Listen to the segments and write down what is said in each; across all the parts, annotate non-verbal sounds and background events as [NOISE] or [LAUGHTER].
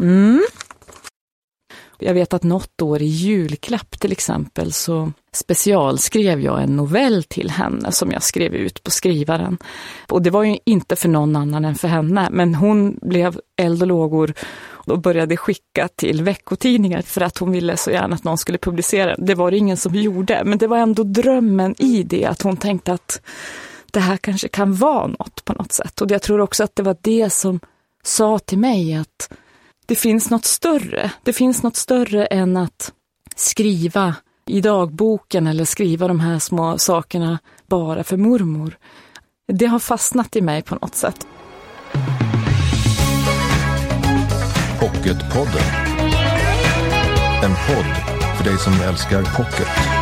Mm. Jag vet att något år i julklapp till exempel så specialskrev jag en novell till henne som jag skrev ut på skrivaren. Och det var ju inte för någon annan än för henne, men hon blev eld och lågor och började skicka till veckotidningar för att hon ville så gärna att någon skulle publicera. den. Det var det ingen som gjorde, men det var ändå drömmen i det, att hon tänkte att det här kanske kan vara något på något sätt. Och jag tror också att det var det som sa till mig att det finns något större. Det finns något större än att skriva i dagboken eller skriva de här små sakerna bara för mormor. Det har fastnat i mig på något sätt. Pocketpodden. En podd för dig som älskar pocket.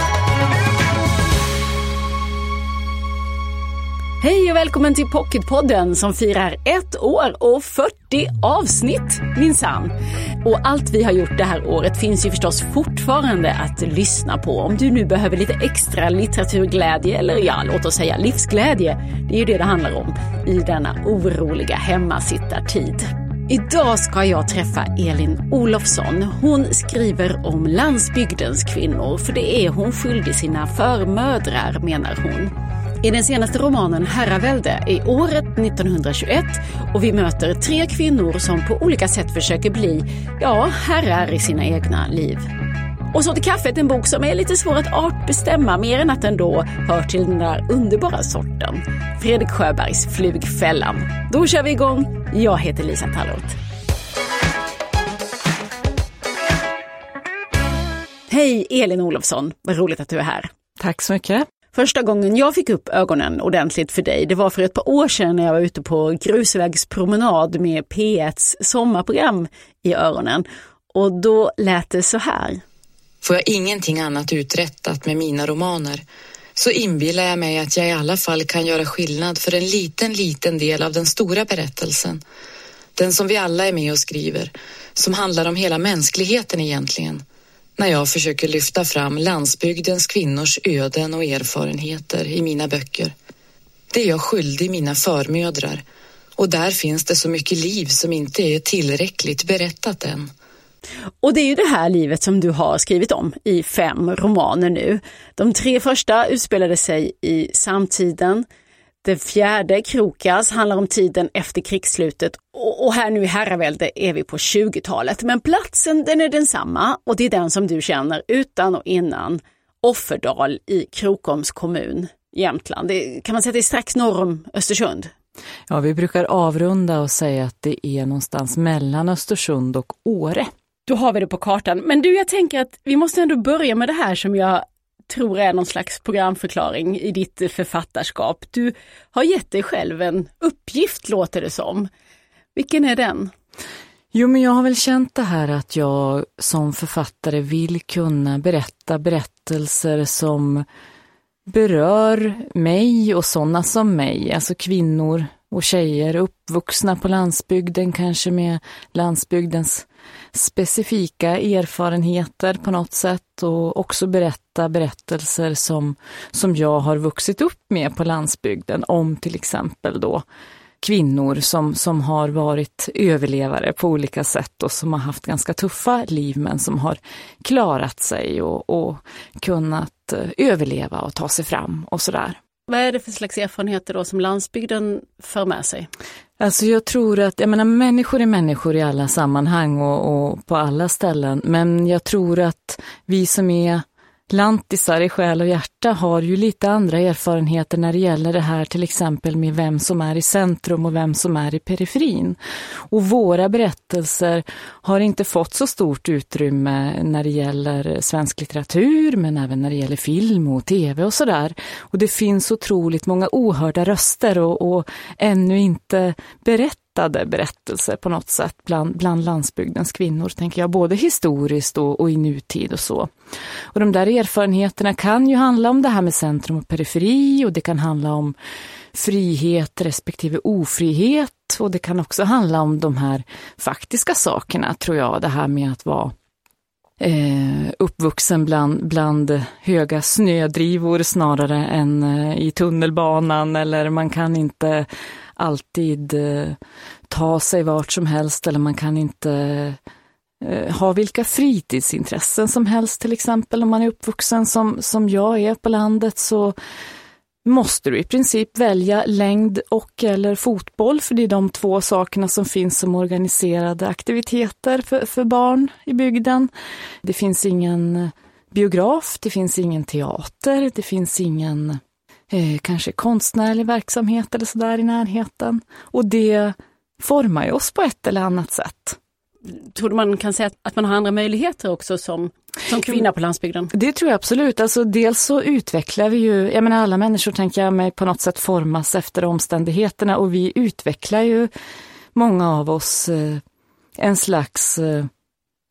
Hej och välkommen till Pocketpodden som firar ett år och 40 avsnitt minsann. Och allt vi har gjort det här året finns ju förstås fortfarande att lyssna på. Om du nu behöver lite extra litteraturglädje eller ja, låt oss säga livsglädje. Det är ju det det handlar om i denna oroliga hemmasittartid. Idag ska jag träffa Elin Olofsson. Hon skriver om landsbygdens kvinnor, för det är hon skyldig sina förmödrar, menar hon. I den senaste romanen Herravälde är året 1921 och vi möter tre kvinnor som på olika sätt försöker bli, ja, herrar i sina egna liv. Och så till kaffet en bok som är lite svår att artbestämma mer än att den då hör till den där underbara sorten. Fredrik Sjöbergs Flugfällan. Då kör vi igång. Jag heter Lisa Tallroth. Hej Elin Olofsson, vad roligt att du är här. Tack så mycket. Första gången jag fick upp ögonen ordentligt för dig, det var för ett par år sedan när jag var ute på grusvägspromenad med P1s sommarprogram i öronen. Och då lät det så här. Får jag ingenting annat uträttat med mina romaner så inbillar jag mig att jag i alla fall kan göra skillnad för en liten, liten del av den stora berättelsen. Den som vi alla är med och skriver, som handlar om hela mänskligheten egentligen när jag försöker lyfta fram landsbygdens kvinnors öden och erfarenheter i mina böcker. Det är jag skyldig mina förmödrar och där finns det så mycket liv som inte är tillräckligt berättat än. Och det är ju det här livet som du har skrivit om i fem romaner nu. De tre första utspelade sig i samtiden. Den fjärde, Krokas, handlar om tiden efter krigsslutet och här nu i herravälde är vi på 20-talet. Men platsen den är densamma och det är den som du känner utan och innan. Offerdal i Krokoms kommun, Jämtland. Det, kan man säga att det är strax norr om Östersund? Ja, vi brukar avrunda och säga att det är någonstans mellan Östersund och Åre. Då har vi det på kartan. Men du, jag tänker att vi måste ändå börja med det här som jag tror är någon slags programförklaring i ditt författarskap. Du har gett dig själv en uppgift, låter det som. Vilken är den? Jo, men jag har väl känt det här att jag som författare vill kunna berätta berättelser som berör mig och sådana som mig, alltså kvinnor och tjejer uppvuxna på landsbygden, kanske med landsbygdens specifika erfarenheter på något sätt och också berätta berättelser som, som jag har vuxit upp med på landsbygden om till exempel då kvinnor som, som har varit överlevare på olika sätt och som har haft ganska tuffa liv men som har klarat sig och, och kunnat eh, överleva och ta sig fram och sådär. Vad är det för slags erfarenheter då som landsbygden för med sig? Alltså jag tror att, jag menar människor är människor i alla sammanhang och, och på alla ställen, men jag tror att vi som är lantisar i själ och hjärta har ju lite andra erfarenheter när det gäller det här till exempel med vem som är i centrum och vem som är i periferin. Och våra berättelser har inte fått så stort utrymme när det gäller svensk litteratur men även när det gäller film och tv och sådär. Och det finns otroligt många ohörda röster och, och ännu inte berättelser berättade berättelser på något sätt bland, bland landsbygdens kvinnor, tänker jag, både historiskt och, och, i nutid och så. Och de där erfarenheterna kan ju handla om det här med centrum och periferi och det kan handla om frihet respektive ofrihet och det kan också handla om de här faktiska sakerna, tror jag, det här med att vara eh, uppvuxen bland, bland höga snödrivor snarare än eh, i tunnelbanan eller man kan inte alltid eh, ta sig vart som helst eller man kan inte eh, ha vilka fritidsintressen som helst till exempel. Om man är uppvuxen som, som jag är på landet så måste du i princip välja längd och eller fotboll, för det är de två sakerna som finns som organiserade aktiviteter för, för barn i bygden. Det finns ingen biograf, det finns ingen teater, det finns ingen eh, kanske konstnärlig verksamhet eller sådär i närheten. Och det formar ju oss på ett eller annat sätt. Tror du man kan säga att man har andra möjligheter också som, som kvinna på landsbygden? Det tror jag absolut. Alltså dels så utvecklar vi ju, jag menar alla människor tänker jag mig på något sätt formas efter omständigheterna och vi utvecklar ju många av oss eh, en slags eh,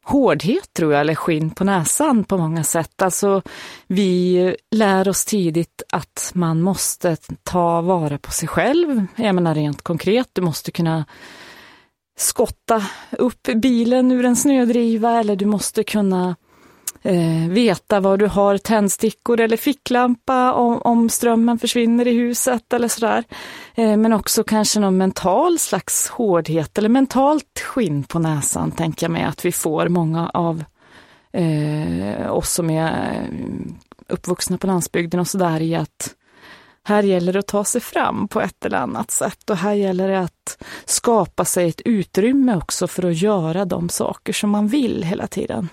hårdhet tror jag, eller skinn på näsan på många sätt. Alltså vi lär oss tidigt att man måste ta vara på sig själv. Jag menar rent konkret, du måste kunna skotta upp bilen ur en snödriva eller du måste kunna eh, veta var du har tändstickor eller ficklampa om, om strömmen försvinner i huset eller sådär. Eh, men också kanske någon mental slags hårdhet eller mentalt skinn på näsan tänker jag mig att vi får många av eh, oss som är eh, uppvuxna på landsbygden och sådär i att här gäller det att ta sig fram på ett eller annat sätt och här gäller det att skapa sig ett utrymme också för att göra de saker som man vill hela tiden.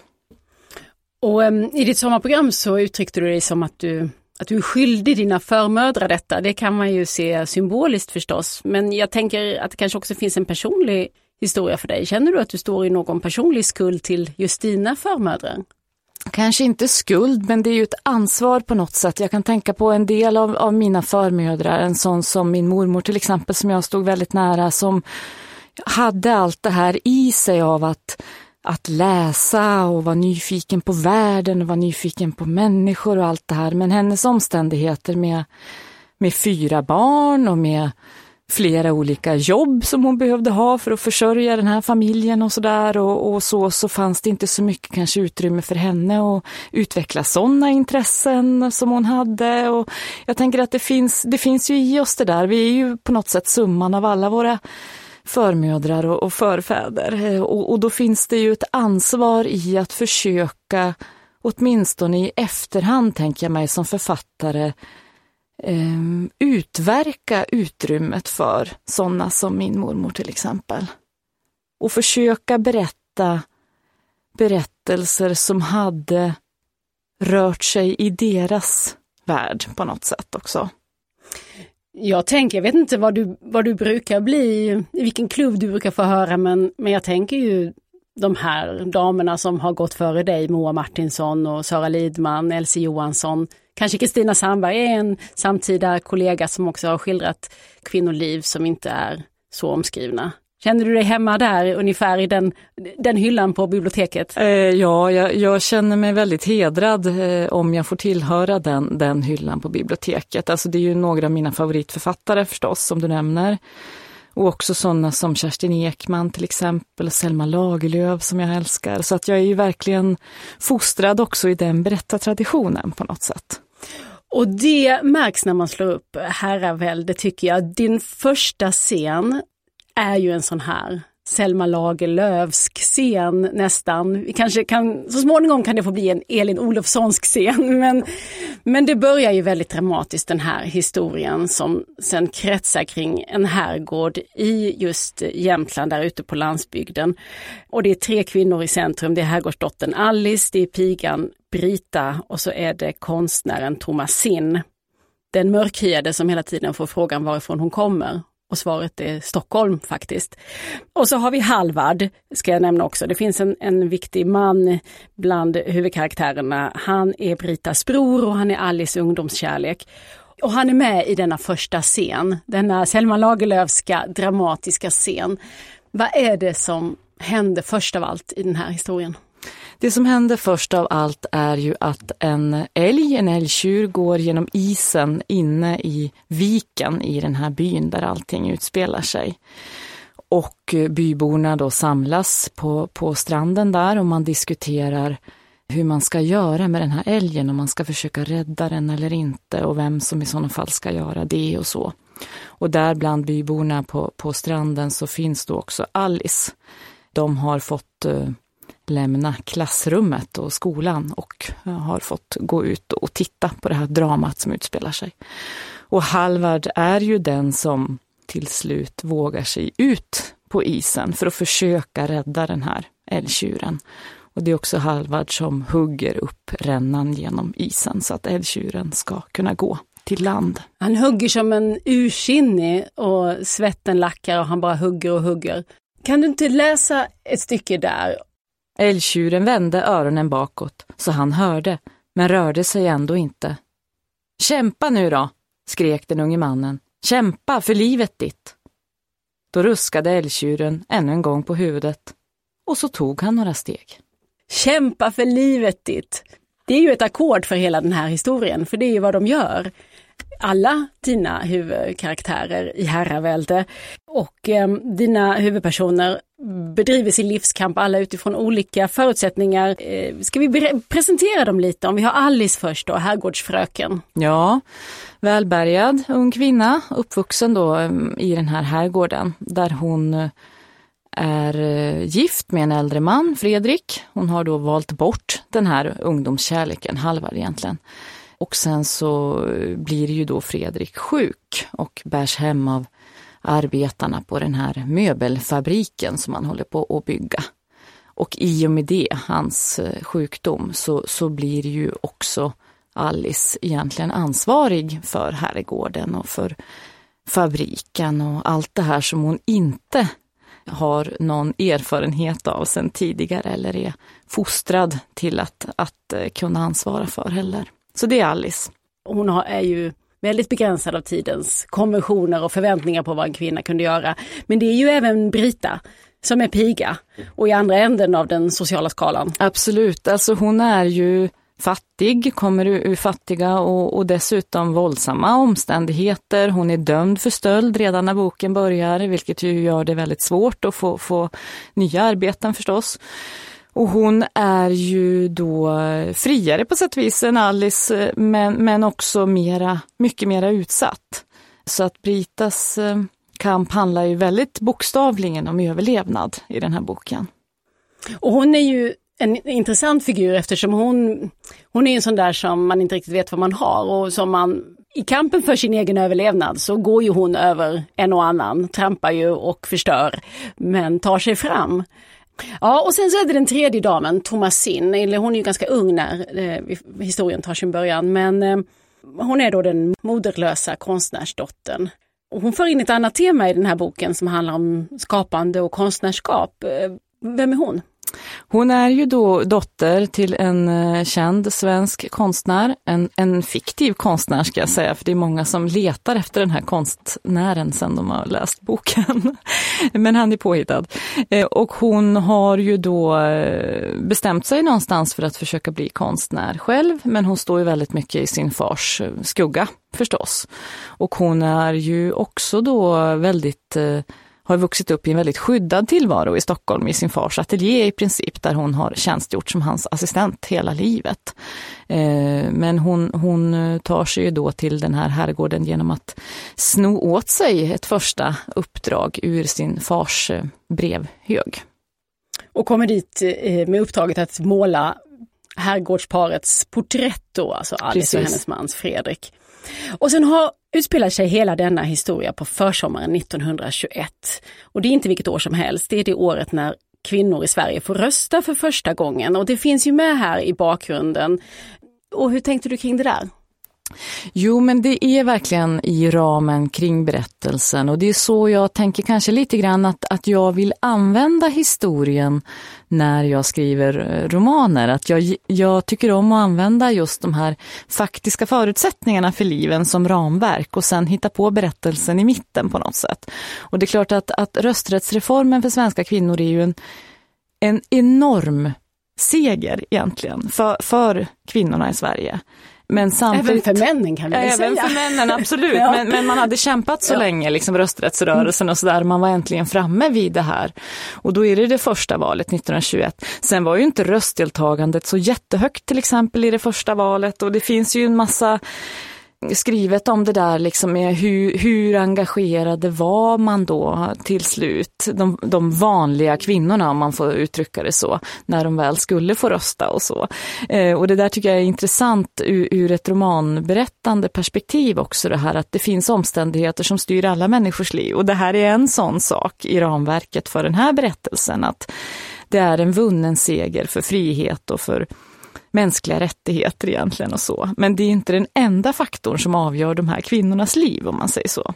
Och um, i ditt sommarprogram så uttryckte du dig som att du, att du är skyldig dina förmödrar detta. Det kan man ju se symboliskt förstås. Men jag tänker att det kanske också finns en personlig historia för dig. Känner du att du står i någon personlig skuld till just dina förmödrar? Kanske inte skuld, men det är ju ett ansvar på något sätt. Jag kan tänka på en del av, av mina förmödrar, en sån som min mormor till exempel, som jag stod väldigt nära, som hade allt det här i sig av att att läsa och vara nyfiken på världen och vara nyfiken på människor och allt det här. Men hennes omständigheter med, med fyra barn och med flera olika jobb som hon behövde ha för att försörja den här familjen och sådär och, och, så, så fanns det inte så mycket kanske utrymme för henne att utveckla sådana intressen som hon hade. Och jag tänker att det finns, det finns ju i oss det där, vi är ju på något sätt summan av alla våra förmödrar och, och förfäder. Eh, och, och då finns det ju ett ansvar i att försöka, åtminstone i efterhand tänker jag mig som författare, eh, utverka utrymmet för sådana som min mormor till exempel. Och försöka berätta berättelser som hade rört sig i deras värld på något sätt också. Jag tänker, jag vet inte vad du, vad du brukar bli, i vilken klubb du brukar få höra, men, men jag tänker ju de här damerna som har gått före dig, Moa Martinsson och Sara Lidman, Elsie Johansson. Kanske Kristina Sandberg är en samtida kollega som också har skildrat kvinnoliv som inte är så omskrivna. Känner du dig hemma där, ungefär i den, den hyllan på biblioteket? Eh, ja, jag, jag, känner mig väldigt hedrad eh, om jag får tillhöra den, den hyllan på biblioteket. Alltså det är ju några av mina favoritförfattare förstås, som du nämner. Och också sådana som Kerstin Ekman till exempel, Selma Lagerlöf som jag älskar. Så att jag är ju verkligen fostrad också i den berättartraditionen på något sätt. Och det märks när man slår upp Herravälde tycker jag. Din första scen är ju en sån här Selma Lagerlöfsk scen nästan. Kanske kan, så småningom kan det få bli en Elin Olofssonsk scen. [LAUGHS] Men, men det börjar ju väldigt dramatiskt den här historien som sen kretsar kring en herrgård i just Jämtland där ute på landsbygden. Och det är tre kvinnor i centrum. Det är herrgårdsdottern Alice, det är pigan Brita och så är det konstnären Thomasin. Den mörkhyade som hela tiden får frågan varifrån hon kommer. Och svaret är Stockholm faktiskt. Och så har vi Halvard, ska jag nämna också. Det finns en, en viktig man bland huvudkaraktärerna. Han är Britas bror och han är Alice ungdomskärlek. Och han är med i denna första scen, denna Selma Lagerlöfska dramatiska scen. Vad är det som händer först av allt i den här historien? Det som händer först av allt är ju att en älg, en älgtjur, går genom isen inne i viken i den här byn där allting utspelar sig. Och byborna då samlas på, på stranden där och man diskuterar hur man ska göra med den här älgen, om man ska försöka rädda den eller inte och vem som i sådana fall ska göra det och så. Och där bland byborna på, på stranden så finns då också Alice. De har fått eh, lämna klassrummet och skolan och har fått gå ut och titta på det här dramat som utspelar sig. Och Halvard är ju den som till slut vågar sig ut på isen för att försöka rädda den här älgtjuren. Och det är också Halvard som hugger upp rännan genom isen så att älgtjuren ska kunna gå till land. Han hugger som en ursinnig och svetten lackar och han bara hugger och hugger. Kan du inte läsa ett stycke där? Älgtjuren vände öronen bakåt så han hörde, men rörde sig ändå inte. Kämpa nu då, skrek den unge mannen. Kämpa för livet ditt. Då ruskade älgtjuren ännu en gång på huvudet och så tog han några steg. Kämpa för livet ditt. Det är ju ett ackord för hela den här historien, för det är ju vad de gör. Alla dina huvudkaraktärer i herravälde och eh, dina huvudpersoner bedriver sin livskamp alla utifrån olika förutsättningar. Eh, ska vi presentera dem lite? Om vi har Alice först då, herrgårdsfröken. Ja, välbärgad ung kvinna, uppvuxen då ehm, i den här herrgården där hon eh, är eh, gift med en äldre man, Fredrik. Hon har då valt bort den här ungdomskärleken, Halvar egentligen. Och sen så blir ju då Fredrik sjuk och bärs hem av arbetarna på den här möbelfabriken som han håller på att bygga. Och i och med det, hans eh, sjukdom, så, så blir ju också Alice egentligen ansvarig för herrgården och för fabriken och allt det här som hon inte har någon erfarenhet av sedan tidigare eller är fostrad till att, att eh, kunna ansvara för heller. Så det är Alice. Hon har, är ju väldigt begränsad av tidens konventioner och förväntningar på vad en kvinna kunde göra. Men det är ju även Brita som är piga och i andra änden av den sociala skalan. Absolut, alltså hon är ju fattig, kommer ur fattiga och, och, dessutom våldsamma omständigheter. Hon är dömd för stöld redan när boken börjar, vilket ju gör det väldigt svårt att få, få nya arbeten förstås. Och hon är ju då friare på sätt och vis än Alice, eh, men, men också mera, mycket mera utsatt. Så att Britas eh, kamp handlar ju väldigt bokstavligen om överlevnad i den här boken. Och hon är ju en intressant figur eftersom hon, hon är en sån där som man inte riktigt vet vad man har och som man i kampen för sin egen överlevnad så går ju hon över en och annan, trampar ju och förstör, men tar sig fram. Ja, och sen så är det den tredje damen, Thomasin, eller hon är ju ganska ung när eh, historien tar sin början, men eh, hon är då den moderlösa konstnärsdottern. Och hon för in ett annat tema i den här boken som handlar om skapande och konstnärskap. Eh, vem är hon? Hon är ju då dotter till en eh, känd svensk konstnär, en, en fiktiv konstnär ska jag säga, för det är många som letar efter den här konstnären sen de har läst boken. [LAUGHS] Men han är påhittad. Eh, och hon har ju då eh, bestämt sig någonstans för att försöka bli konstnär själv, men hon står ju väldigt mycket i sin fars skugga förstås. Och hon är ju också då väldigt har vuxit upp i en väldigt skyddad tillvaro i Stockholm i sin fars ateljé i princip, där hon har tjänstgjort som hans assistent hela livet. Eh, men hon, hon tar sig ju då till den här herrgården genom att sno åt sig ett första uppdrag ur sin fars eh, brevhög. Och kommer dit eh, med uppdraget att måla herrgårdsparets porträtt då, alltså Alice Precis. och hennes mans Fredrik. Och sen har utspelar sig hela denna historia på försommaren 1921. Och det är inte vilket år som helst, det är det året när kvinnor i Sverige får rösta för första gången. Och det finns ju med här i bakgrunden. Och hur tänkte du kring det där? Jo, men det är verkligen i ramen kring berättelsen och det är så jag tänker kanske lite grann att, att jag vill använda historien när jag skriver eh, romaner. Att jag, jag tycker om att använda just de här faktiska förutsättningarna för liven som ramverk och sen hitta på berättelsen i mitten på något sätt. Och det är klart att, att rösträttsreformen för svenska kvinnor är ju en, en enorm seger egentligen för, för kvinnorna i Sverige. Men samtidigt, även för männen kan vi ja, säga. Även för männen, absolut. [LAUGHS] ja. men, men, man hade kämpat så ja. länge, liksom rösträttsrörelsen och sådär. Man var äntligen framme vid det här. Och då är det det första valet 1921. Sen var ju inte röstdeltagandet så jättehögt till exempel i det första valet och det finns ju en massa skrivet om det där liksom med hur, hur engagerade var man då till slut, de, de, vanliga kvinnorna om man får uttrycka det så, när de väl skulle få rösta och så. Eh, och det där tycker jag är intressant ur, ur ett romanberättande perspektiv också det här att det finns omständigheter som styr alla människors liv och det här är en sån sak i ramverket för den här berättelsen att det är en vunnen seger för frihet och för mänskliga rättigheter egentligen och så. Men det är inte den enda faktorn som avgör de här kvinnornas liv om man säger så.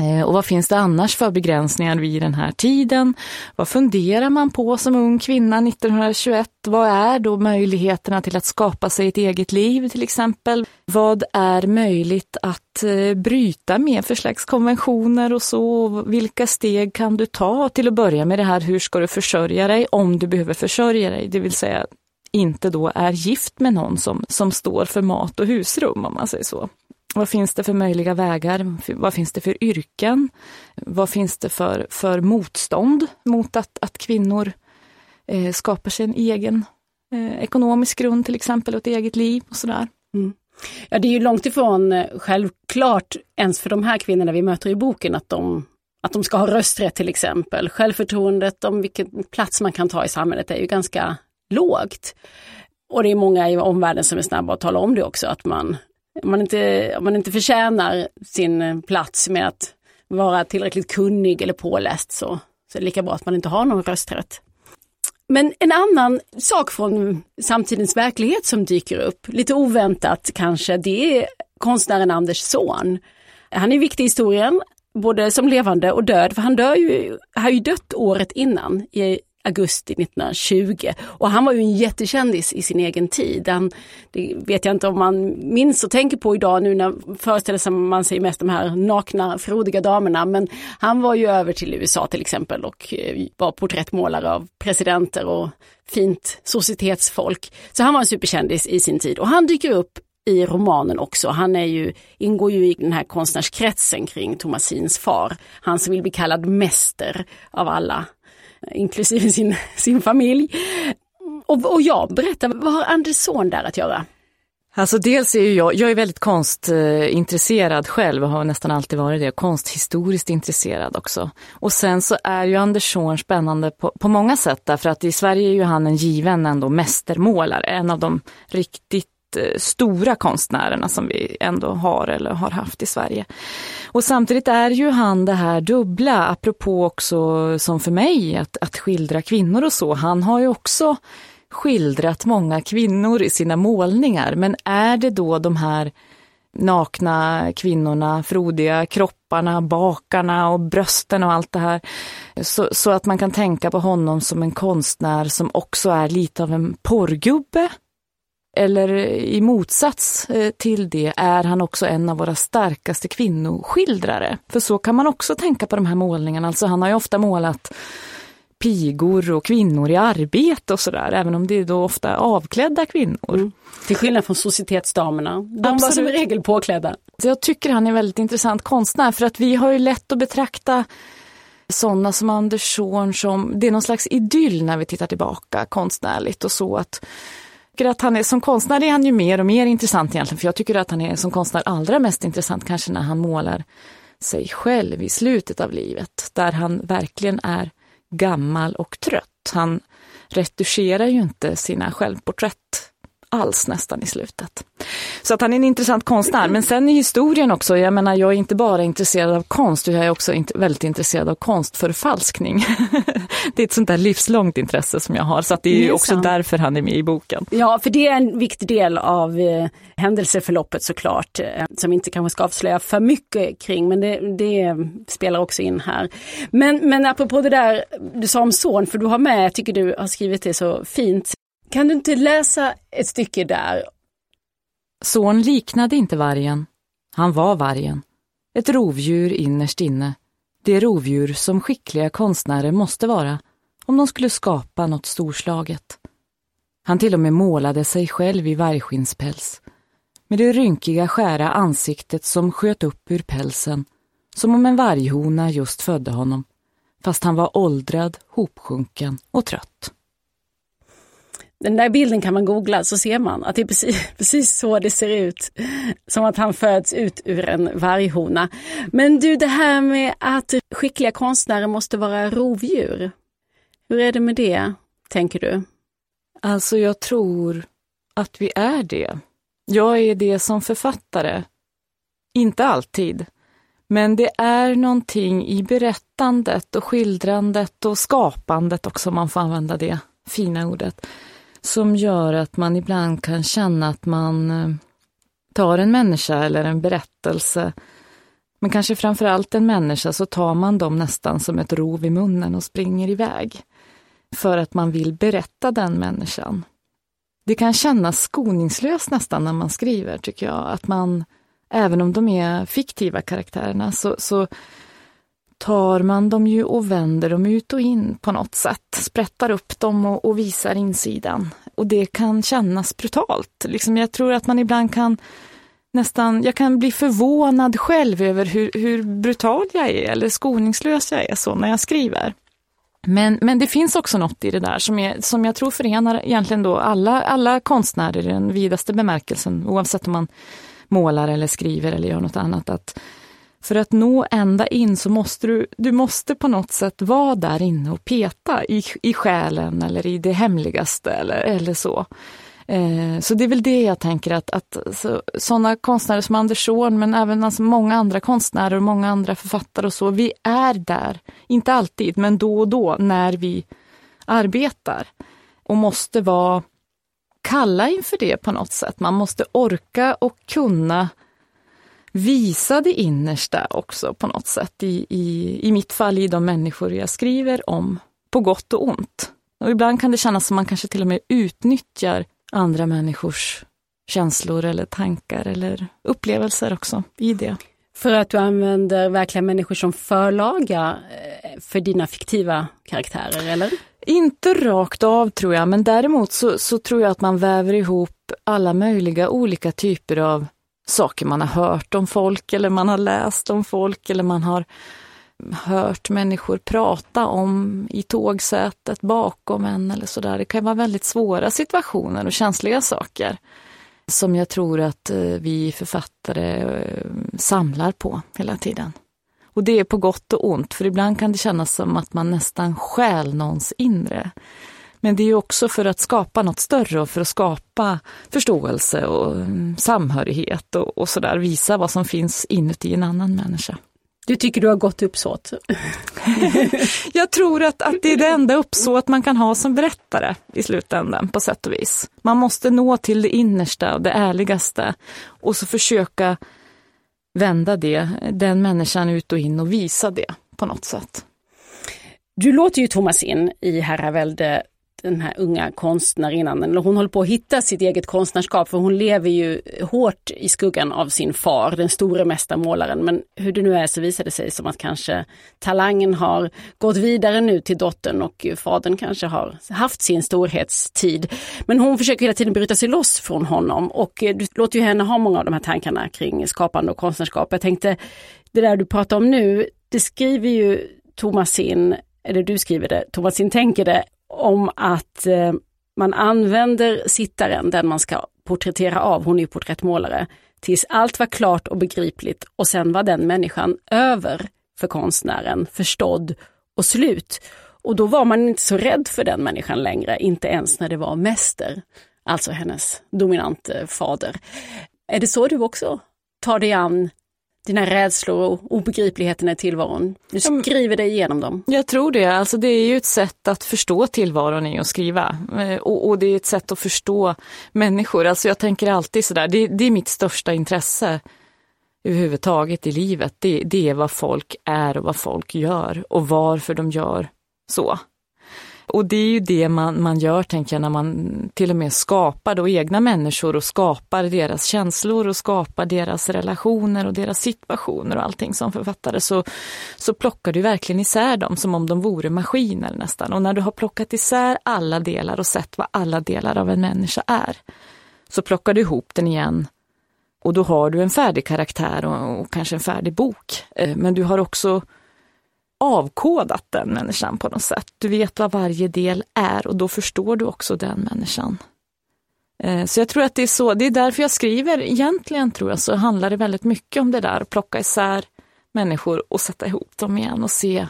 Eh, och vad finns det annars för begränsningar vid den här tiden? Vad funderar man på som ung kvinna 1921? Vad är då möjligheterna till att skapa sig ett eget liv till exempel? Vad är möjligt att eh, bryta med för slags konventioner och så? Vilka steg kan du ta till att börja med det här? Hur ska du försörja dig om du behöver försörja dig? Det vill säga inte då är gift med någon som, som står för mat och husrum om man säger så. Vad finns det för möjliga vägar? Vad finns det för yrken? Vad finns det för, för motstånd mot att, att kvinnor eh, skapar sig en egen eh, ekonomisk grund till exempel och ett eget liv och sådär. Mm. Ja, det är ju långt ifrån eh, självklart ens för de här kvinnorna vi möter i boken att de, att de ska ha rösträtt till exempel. Självförtroendet om vilken plats man kan ta i samhället är ju ganska lågt. Och det är många i omvärlden som är snabba att tala om det också, att man, man, inte, man inte förtjänar sin plats med att vara tillräckligt kunnig eller påläst så, så är det lika bra att man inte har någon rösträtt. Men en annan sak från samtidens verklighet som dyker upp, lite oväntat kanske, det är konstnären Anders son. Han är viktig i historien, både som levande och död, för han dör ju, har ju dött året innan i augusti 1920. Och han var ju en jättekändis i sin egen tid. Han, det vet jag inte om man minns och tänker på idag nu när föreställer man sig mest de här nakna, frodiga damerna. Men han var ju över till USA till exempel och eh, var porträttmålare av presidenter och fint societetsfolk. Så han var en superkändis i sin tid och han dyker upp i romanen också. Han är ju, ingår ju i den här konstnärskretsen kring Thomasins far. Han som vill bli kallad mäster av alla inklusive sin, sin familj. Och, och jag berättar, vad har Anders son där att göra? Alltså dels är ju jag, jag är väldigt konstintresserad själv och har nästan alltid varit det, konsthistoriskt intresserad också. Och sen så är ju Andersson spännande på, på många sätt därför att i Sverige är ju han en given ändå mästermålare, en av de riktigt Eh, stora konstnärerna som vi ändå har eller har haft i Sverige. Och samtidigt är ju han det här dubbla, apropå också som för mig, att, att skildra kvinnor och så. Han har ju också skildrat många kvinnor i sina målningar, men är det då de här nakna kvinnorna, frodiga kropparna, bakarna och brösten och allt det här. Så, så, att man kan tänka på honom som en konstnär som också är lite av en porrgubbe eller i motsats eh, till det är han också en av våra starkaste kvinnoskildrare. För så kan man också tänka på de här målningarna. Alltså han har ju ofta målat pigor och kvinnor i arbete och sådär, även om det är då ofta avklädda kvinnor. Mm. Till skillnad från societetsdamerna, de Absolut. var som regel påklädda. Jag tycker han är väldigt intressant konstnär för att vi har ju lätt att betrakta sådana som Anders Zorn som, det är någon slags idyll när vi tittar tillbaka konstnärligt och så att tycker att han är, som konstnär är han ju mer och mer intressant egentligen, för jag tycker att han är som konstnär allra mest intressant kanske när han målar sig själv i slutet av livet, där han verkligen är gammal och trött. Han retuscherar ju inte sina självporträtt alls nästan i slutet. Så att han är en intressant konstnär. Men sen i historien också, jag menar jag är inte bara intresserad av konst, jag är också väldigt intresserad av konstförfalskning. [LAUGHS] det är ett sånt där livslångt intresse som jag har, så det är, är också därför han är med i boken. Ja, för det är en viktig del av eh, händelseförloppet såklart, eh, som inte kanske ska avslöja för mycket kring, men det, det, spelar också in här. Men, men apropå det där du sa om son, för du har med, jag tycker du har skrivit det så fint, kan du inte läsa ett stycke där? Son liknade inte vargen. Han var vargen. Ett rovdjur innerst inne. Det rovdjur som skickliga konstnärer måste vara om de skulle skapa något storslaget. Han till och med målade sig själv i vargskinnspäls med det rynkiga skära ansiktet som sköt upp ur pälsen som om en varghona just födde honom fast han var åldrad, hopsjunken och trött. Den där bilden kan man googla så ser man att det är precis, [LAUGHS] precis så det ser ut. Som att han föds ut ur en varghona. Men du, det här med att skickliga konstnärer måste vara rovdjur. Hur är det med det, tänker du? Alltså jag tror att vi är det. Jag är det som författare. Inte alltid. Men det är någonting i berättandet och skildrandet och skapandet också, om man får använda det fina ordet, som gör att man ibland kan känna att man eh, tar en människa eller en berättelse, men kanske framför allt en människa, så tar man dem nästan som ett rov i munnen och springer iväg. För att man vill berätta den människan. Det kan kännas skoningslöst nästan när man skriver, tycker jag, att man, även om de är fiktiva karaktärerna, så, så tar man dem ju och vänder dem ut och in på något sätt. Sprättar upp dem och, och visar insidan. Och det kan kännas brutalt. Liksom jag tror att man ibland kan nästan, jag kan bli förvånad själv över hur, hur brutal jag är eller skoningslös jag är så när jag skriver. Men, men det finns också något i det där som, är, som jag tror förenar egentligen då alla, alla konstnärer i den vidaste bemärkelsen, oavsett om man målar eller skriver eller gör något annat. Att för att nå ända in så måste du, du måste på något sätt vara där inne och peta i, i själen eller i det hemligaste eller, eller så. Eh, så det är väl det jag tänker att, att så, sådana konstnärer som Anders Zorn, men även alltså många andra konstnärer och många andra författare och så, vi är där. Inte alltid, men då och då när vi arbetar. Och måste vara kalla inför det på något sätt. Man måste orka och kunna visa det innersta också på något sätt. I, i, I mitt fall i de människor jag skriver om, på gott och ont. Och ibland kan det kännas som man kanske till och med utnyttjar andra människors känslor eller tankar eller upplevelser också i det. För att du använder verkliga människor som förlaga eh, för dina fiktiva karaktärer, eller? Inte rakt av tror jag, men däremot så, så tror jag att man väver ihop alla möjliga olika typer av saker man har hört om folk eller man har läst om folk eller man har hört människor prata om i tågsätet bakom en eller sådär. Det kan vara väldigt svåra situationer och känsliga saker som jag tror att eh, vi författare eh, samlar på hela tiden. Och det är på gott och ont, för ibland kan det kännas som att man nästan stjäl någons inre. Men det är också för att skapa något större och för att skapa förståelse och mm, samhörighet och, och sådär, visa vad som finns inuti en annan människa. Du tycker du har gott uppsåt? [LAUGHS] jag tror att, att det är det enda uppsåt man kan ha som berättare i slutändan på sätt och vis. Man måste nå till det innersta och det ärligaste och så försöka vända det, den människan ut och in och visa det på något sätt. Du låter ju Thomas in i Herravälde den här unga konstnärinnan, eller hon håller på att hitta sitt eget konstnärskap för hon lever ju hårt i skuggan av sin far, den store mästarmålaren. Men hur det nu är så visar det sig som att kanske talangen har gått vidare nu till dottern och fadern kanske har haft sin storhetstid. Men hon försöker hela tiden bryta sig loss från honom och du låter ju henne ha många av de här tankarna kring skapande och konstnärskap. Jag tänkte, det där du pratar om nu, det skriver ju Thomas in eller du skriver det, Thomasin tänker det, om att eh, man använder sittaren, den man ska porträttera av, hon är ju porträttmålare, tills allt var klart och begripligt och sen var den människan över för konstnären, förstådd och slut. Och då var man inte så rädd för den människan längre, inte ens när det var mäster, alltså hennes dominante fader. Är det så du också tar dig an dina rädslor och obegripligheten i tillvaron. Du skriver dig igenom dem. Jag tror det. Alltså det är ju ett sätt att förstå tillvaron i att skriva. Eh, och, och, det är ett sätt att förstå människor. Alltså jag tänker alltid sådär, det, det är mitt största intresse överhuvudtaget i livet. Det, det är vad folk är och vad folk gör och varför de gör så. Och det är ju det man, man gör, tänker jag, när man till och med skapar då egna människor och skapar deras känslor och skapar deras relationer och deras situationer och allting som författare. Så, så plockar du verkligen isär dem som om de vore maskiner nästan. Och när du har plockat isär alla delar och sett vad alla delar av en människa är, så plockar du ihop den igen och då har du en färdig karaktär och, och kanske en färdig bok. Eh, men du har också avkodat den människan på något sätt. Du vet vad varje del är och då förstår du också den människan. Eh, så jag tror att det är så, det är därför jag skriver, egentligen tror jag så handlar det väldigt mycket om det där, att plocka isär människor och sätta ihop dem igen och se,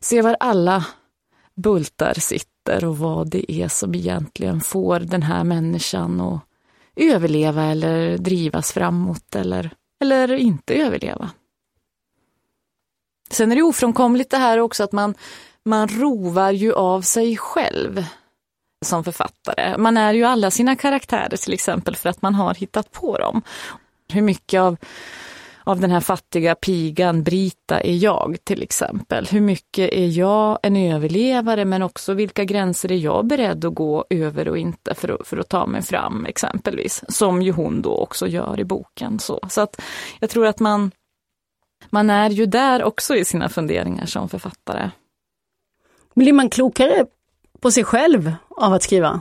se var alla bultar sitter och vad det är som egentligen får den här människan att överleva eller drivas framåt eller, eller inte överleva. Sen är det ofrånkomligt det här också att man, man rovar ju av sig själv som författare. Man är ju alla sina karaktärer till exempel för att man har hittat på dem. Hur mycket av, av den här fattiga pigan Brita är jag till exempel? Hur mycket är jag en överlevare men också vilka gränser är jag beredd att gå över och inte för att, för att ta mig fram exempelvis? Som ju hon då också gör i boken. Så, så att jag tror att man, man är ju där också i sina funderingar som författare. Blir man klokare på sig själv av att skriva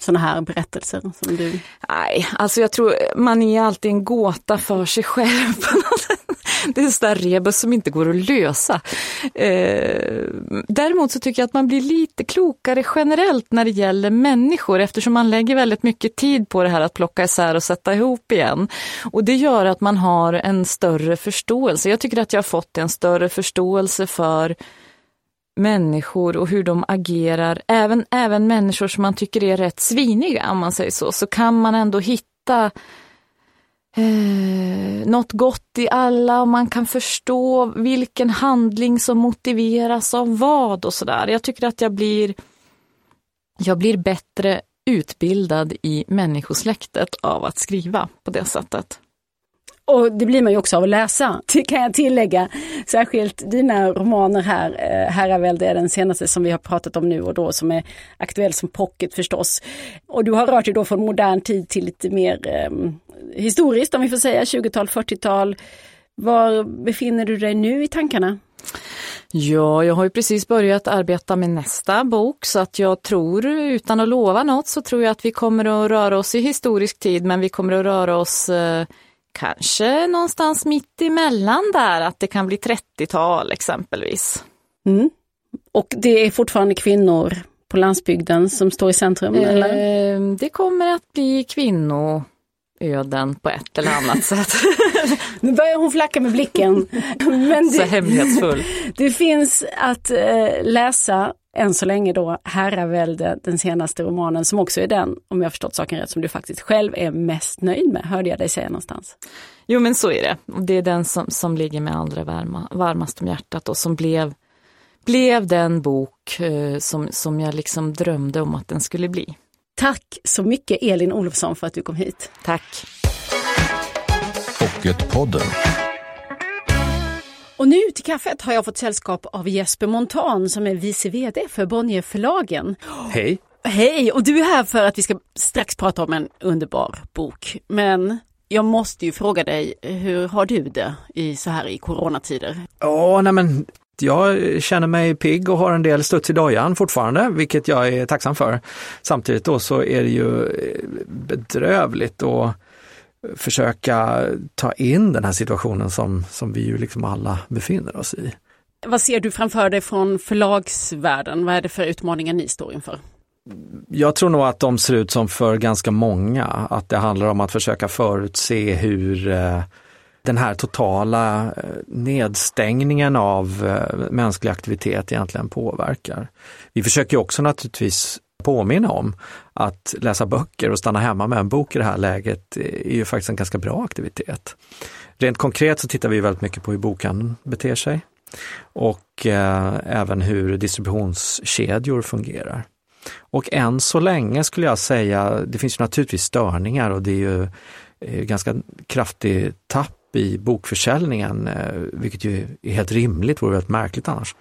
sådana här berättelser som du? Nej, alltså jag tror man är alltid en gåta för sig själv. [LAUGHS] [LAUGHS] Det är en sån där rebus som inte går att lösa. Eh, däremot så tycker jag att man blir lite klokare generellt när det gäller människor eftersom man lägger väldigt mycket tid på det här att plocka isär och sätta ihop igen. Och det gör att man har en större förståelse. Jag tycker att jag har fått en större förståelse för människor och hur de agerar, även, även människor som man tycker är rätt sviniga om man säger så, så kan man ändå hitta eh, något gott i alla och man kan förstå vilken handling som motiveras av vad och sådär. Jag tycker att jag blir, jag blir bättre utbildad i människosläktet av att skriva på det sättet. Och det blir man ju också av att läsa, [LAUGHS] det kan jag tillägga. Särskilt dina romaner här, eh, Herravälde är den senaste som vi har pratat om nu och då som är aktuell som pocket förstås. Och du har rört dig då från modern tid till lite mer eh, historiskt om vi får säga, 20-tal, 40-tal. Var befinner du dig nu i tankarna? Ja, jag har ju precis börjat arbeta med nästa bok så att jag tror, utan att lova något, så tror jag att vi kommer att röra oss i historisk tid men vi kommer att röra oss eh, kanske någonstans mitt emellan där, att det kan bli 30-tal exempelvis. Mm. Och det är fortfarande kvinnor på landsbygden som står i centrum? Eh? Det kommer att bli kvinnoöden på ett eller annat sätt. [LAUGHS] nu börjar hon flacka med blicken. [LAUGHS] Men det, Så hemlighetsfull. [LAUGHS] Det finns att eh, läsa än så länge då Herravälde, den senaste romanen som också är den, om jag förstått saken rätt, som du faktiskt själv är mest nöjd med, hörde jag dig säga någonstans. Jo men så är det. Det är den som, som ligger med allra varma, varmast om hjärtat och som blev, blev den bok eh, som, som jag liksom drömde om att den skulle bli. Tack så mycket Elin Olofsson för att du kom hit. Tack. Pocketpodden. Och nu till kaffet har jag fått sällskap av Jesper Montan som är vice vd för Bonnierförlagen. Hej! Hej! Och du är här för att vi ska strax prata om en underbar bok. Men jag måste ju fråga dig, hur har du det i så här i coronatider? Ja, nej men jag känner mig pigg och har en del studs i dojan fortfarande, vilket jag är tacksam för. Samtidigt då så är det ju bedrövligt och försöka ta in den här situationen som, som vi ju liksom alla befinner oss i. Vad ser du framför dig från förlagsvärlden? Vad är det för utmaningar ni står inför? Jag tror nog att de ser ut som för ganska många, att det handlar om att försöka förutse hur eh, den här totala eh, nedstängningen av eh, mänsklig aktivitet egentligen påverkar. Vi försöker också naturligtvis påminna om att läsa böcker och stanna hemma med en bok i det här läget eh, är ju faktiskt en ganska bra aktivitet. Rent konkret så tittar vi väldigt mycket på hur bokhandeln beter sig och eh, även hur distributionskedjor fungerar. Och än så länge skulle jag säga, det finns naturligtvis störningar och det är ju eh, ganska kraftig tapp i bokförsäljningen, eh, vilket ju är helt rimligt, vore väldigt märkligt annars.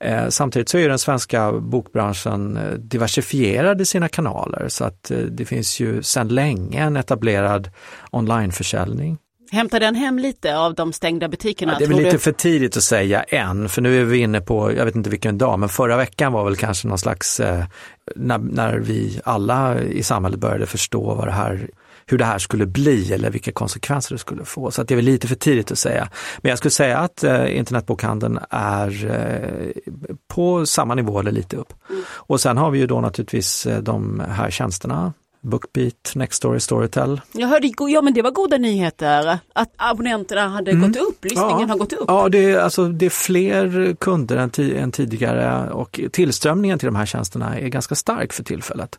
Eh, samtidigt så är den svenska bokbranschen eh, diversifierad i sina kanaler så att det finns ju sedan länge en etablerad onlineförsäljning. Hämtar den hem lite av de stängda butikerna? Ja, det är väl lite du? för tidigt att säga än, för nu är vi inne på, jag vet inte vilken dag, men förra veckan var väl kanske någon slags, när, när vi alla i samhället började förstå vad det här hur det här skulle bli eller vilka konsekvenser det skulle få. Så att det är väl lite för tidigt att säga. Men jag skulle säga att eh, internetbokhandeln är eh, på samma nivå eller lite upp. Mm. Och sen har vi ju då naturligtvis eh, de här tjänsterna Bookbeat, Nextory, Storytel. Jag hörde, ja men det var goda nyheter att abonnenterna hade mm. gått upp, lyssningen ja. har gått upp. Ja, det är, alltså, det är fler kunder än, än tidigare och tillströmningen till de här tjänsterna är ganska stark för tillfället.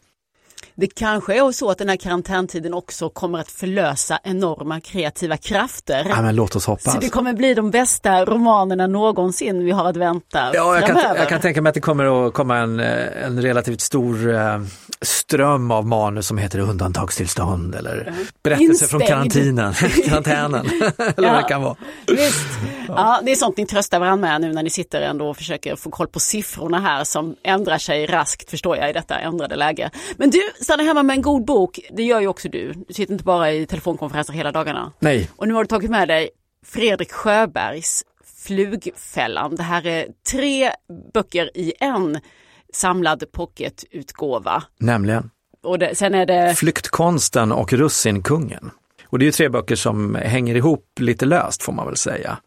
Det kanske är så att den här karantäntiden också kommer att förlösa enorma kreativa krafter. Ja, men låt oss hoppas. Så det kommer bli de bästa romanerna någonsin vi har att vänta Ja, jag kan, jag kan tänka mig att det kommer att komma en, eh, en relativt stor eh, ström av manus som heter undantagstillstånd eller mm. berättelser Instängd. från karantinen, [LAUGHS] [LAUGHS] karantänen. [LAUGHS] eller ja, vad det kan vara. Visst. Ja, det är sånt ni tröstar varandra med nu när ni sitter ändå och försöker få koll på siffrorna här som ändrar sig raskt förstår jag i detta ändrade läge. Men du, stanna hemma med en god bok, det gör ju också du. Du sitter inte bara i telefonkonferenser hela dagarna. Nej. Och nu har du tagit med dig Fredrik Sjöbergs Flugfällan. Det här är tre böcker i en samlad pocketutgåva. Nämligen? Och det, sen är det... Flyktkonsten och Russinkungen. Och det är tre böcker som hänger ihop lite löst får man väl säga.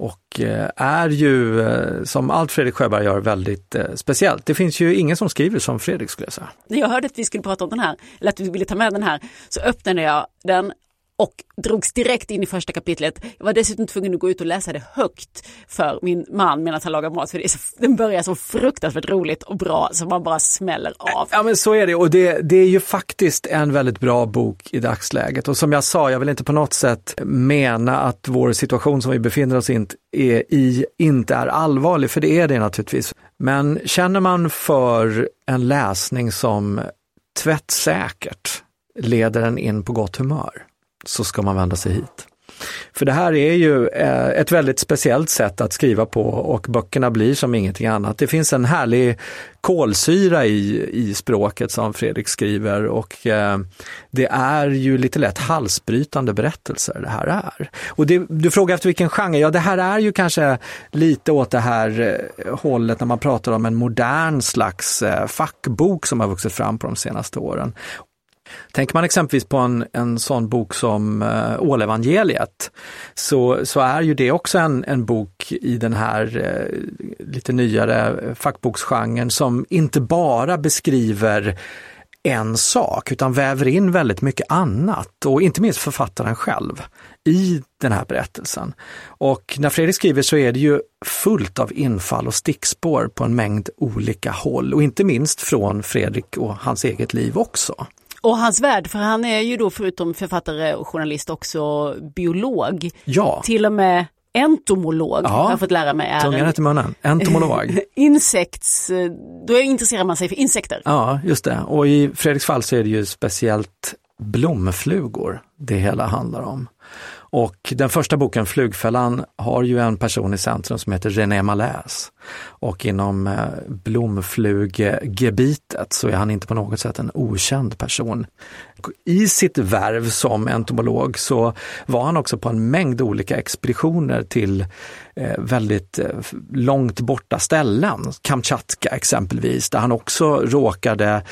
Och eh, är ju, eh, som allt Fredrik Sjöberg gör, väldigt eh, speciellt. Det finns ju ingen som skriver som Fredrik skulle jag säga. När jag hörde att vi skulle prata om den här, eller att du ville ta med den här, så öppnade jag den och drogs direkt in i första kapitlet. Jag var dessutom tvungen att gå ut och läsa det högt för min man medan han lagar mat. För det så, den börjar så fruktansvärt roligt och bra så man bara smäller av. Ja men så är det och det, det är ju faktiskt en väldigt bra bok i dagsläget. Och som jag sa, jag vill inte på något sätt mena att vår situation som vi befinner oss i inte är allvarlig, för det är det naturligtvis. Men känner man för en läsning som tvättsäkert leder en in på gott humör så ska man vända sig hit. För det här är ju eh, ett väldigt speciellt sätt att skriva på och böckerna blir som ingenting annat. Det finns en härlig kolsyra i, i språket som Fredrik skriver och eh, det är ju lite lätt halsbrytande berättelser det här är. Och det, du frågar efter vilken genre, ja det här är ju kanske lite åt det här eh, hållet när man pratar om en modern slags eh, fackbok som har vuxit fram på de senaste åren. Tänker man exempelvis på en, en sån bok som uh, Ålevangeliet så, så är ju det också en, en bok i den här uh, lite nyare fackboksgenren som inte bara beskriver en sak utan väver in väldigt mycket annat och inte minst författaren själv i den här berättelsen. Och när Fredrik skriver så är det ju fullt av infall och stickspår på en mängd olika håll och inte minst från Fredrik och hans eget liv också. Och hans värld, för han är ju då förutom författare och journalist också biolog. Ja. Till och med entomolog ja, har jag fått lära mig. Är tungan till munnen, entomolog. [LAUGHS] Insekts, då intresserar man sig för insekter. Ja, just det. Och i Fredriks fall så är det ju speciellt blomflugor det hela handlar om. Och den första boken, Flugfällan, har ju en person i centrum som heter René Malais. Och inom eh, blomfluggebitet så är han inte på något sätt en okänd person. I sitt värv som entomolog så var han också på en mängd olika expeditioner till eh, väldigt eh, långt borta ställen. Kamchatka exempelvis, där han också råkade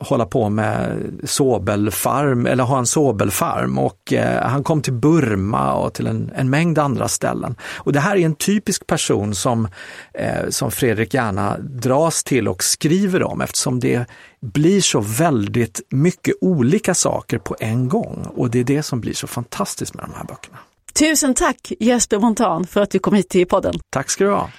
hålla på med sobelfarm, eller ha en sobelfarm och eh, han kom till Burma och till en, en mängd andra ställen. Och det här är en typisk person som, som Fredrik gärna dras till och skriver om eftersom det blir så väldigt mycket olika saker på en gång och det är det som blir så fantastiskt med de här böckerna. Tusen tack Jesper Montan för att du kom hit till podden. Tack ska du ha.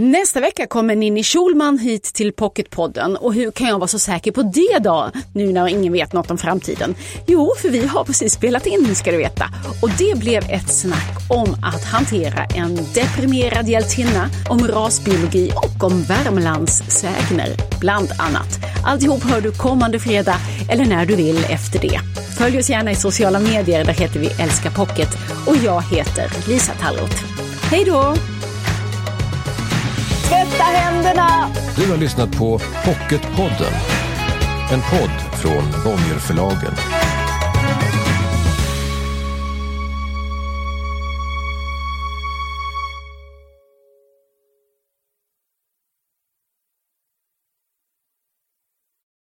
Nästa vecka kommer Ninni Schulman hit till Pocketpodden och hur kan jag vara så säker på det då, nu när ingen vet något om framtiden? Jo, för vi har precis spelat in ska du veta och det blev ett snack om att hantera en deprimerad hjältinna, om rasbiologi och om Värmlands sägner, bland annat. Alltihop hör du kommande fredag eller när du vill efter det. Följ oss gärna i sociala medier, där heter vi Älska Pocket och jag heter Lisa Tallroth. Hej då! Tvätta händerna! Du har lyssnat på Pocketpodden. En podd från Bonnierförlagen.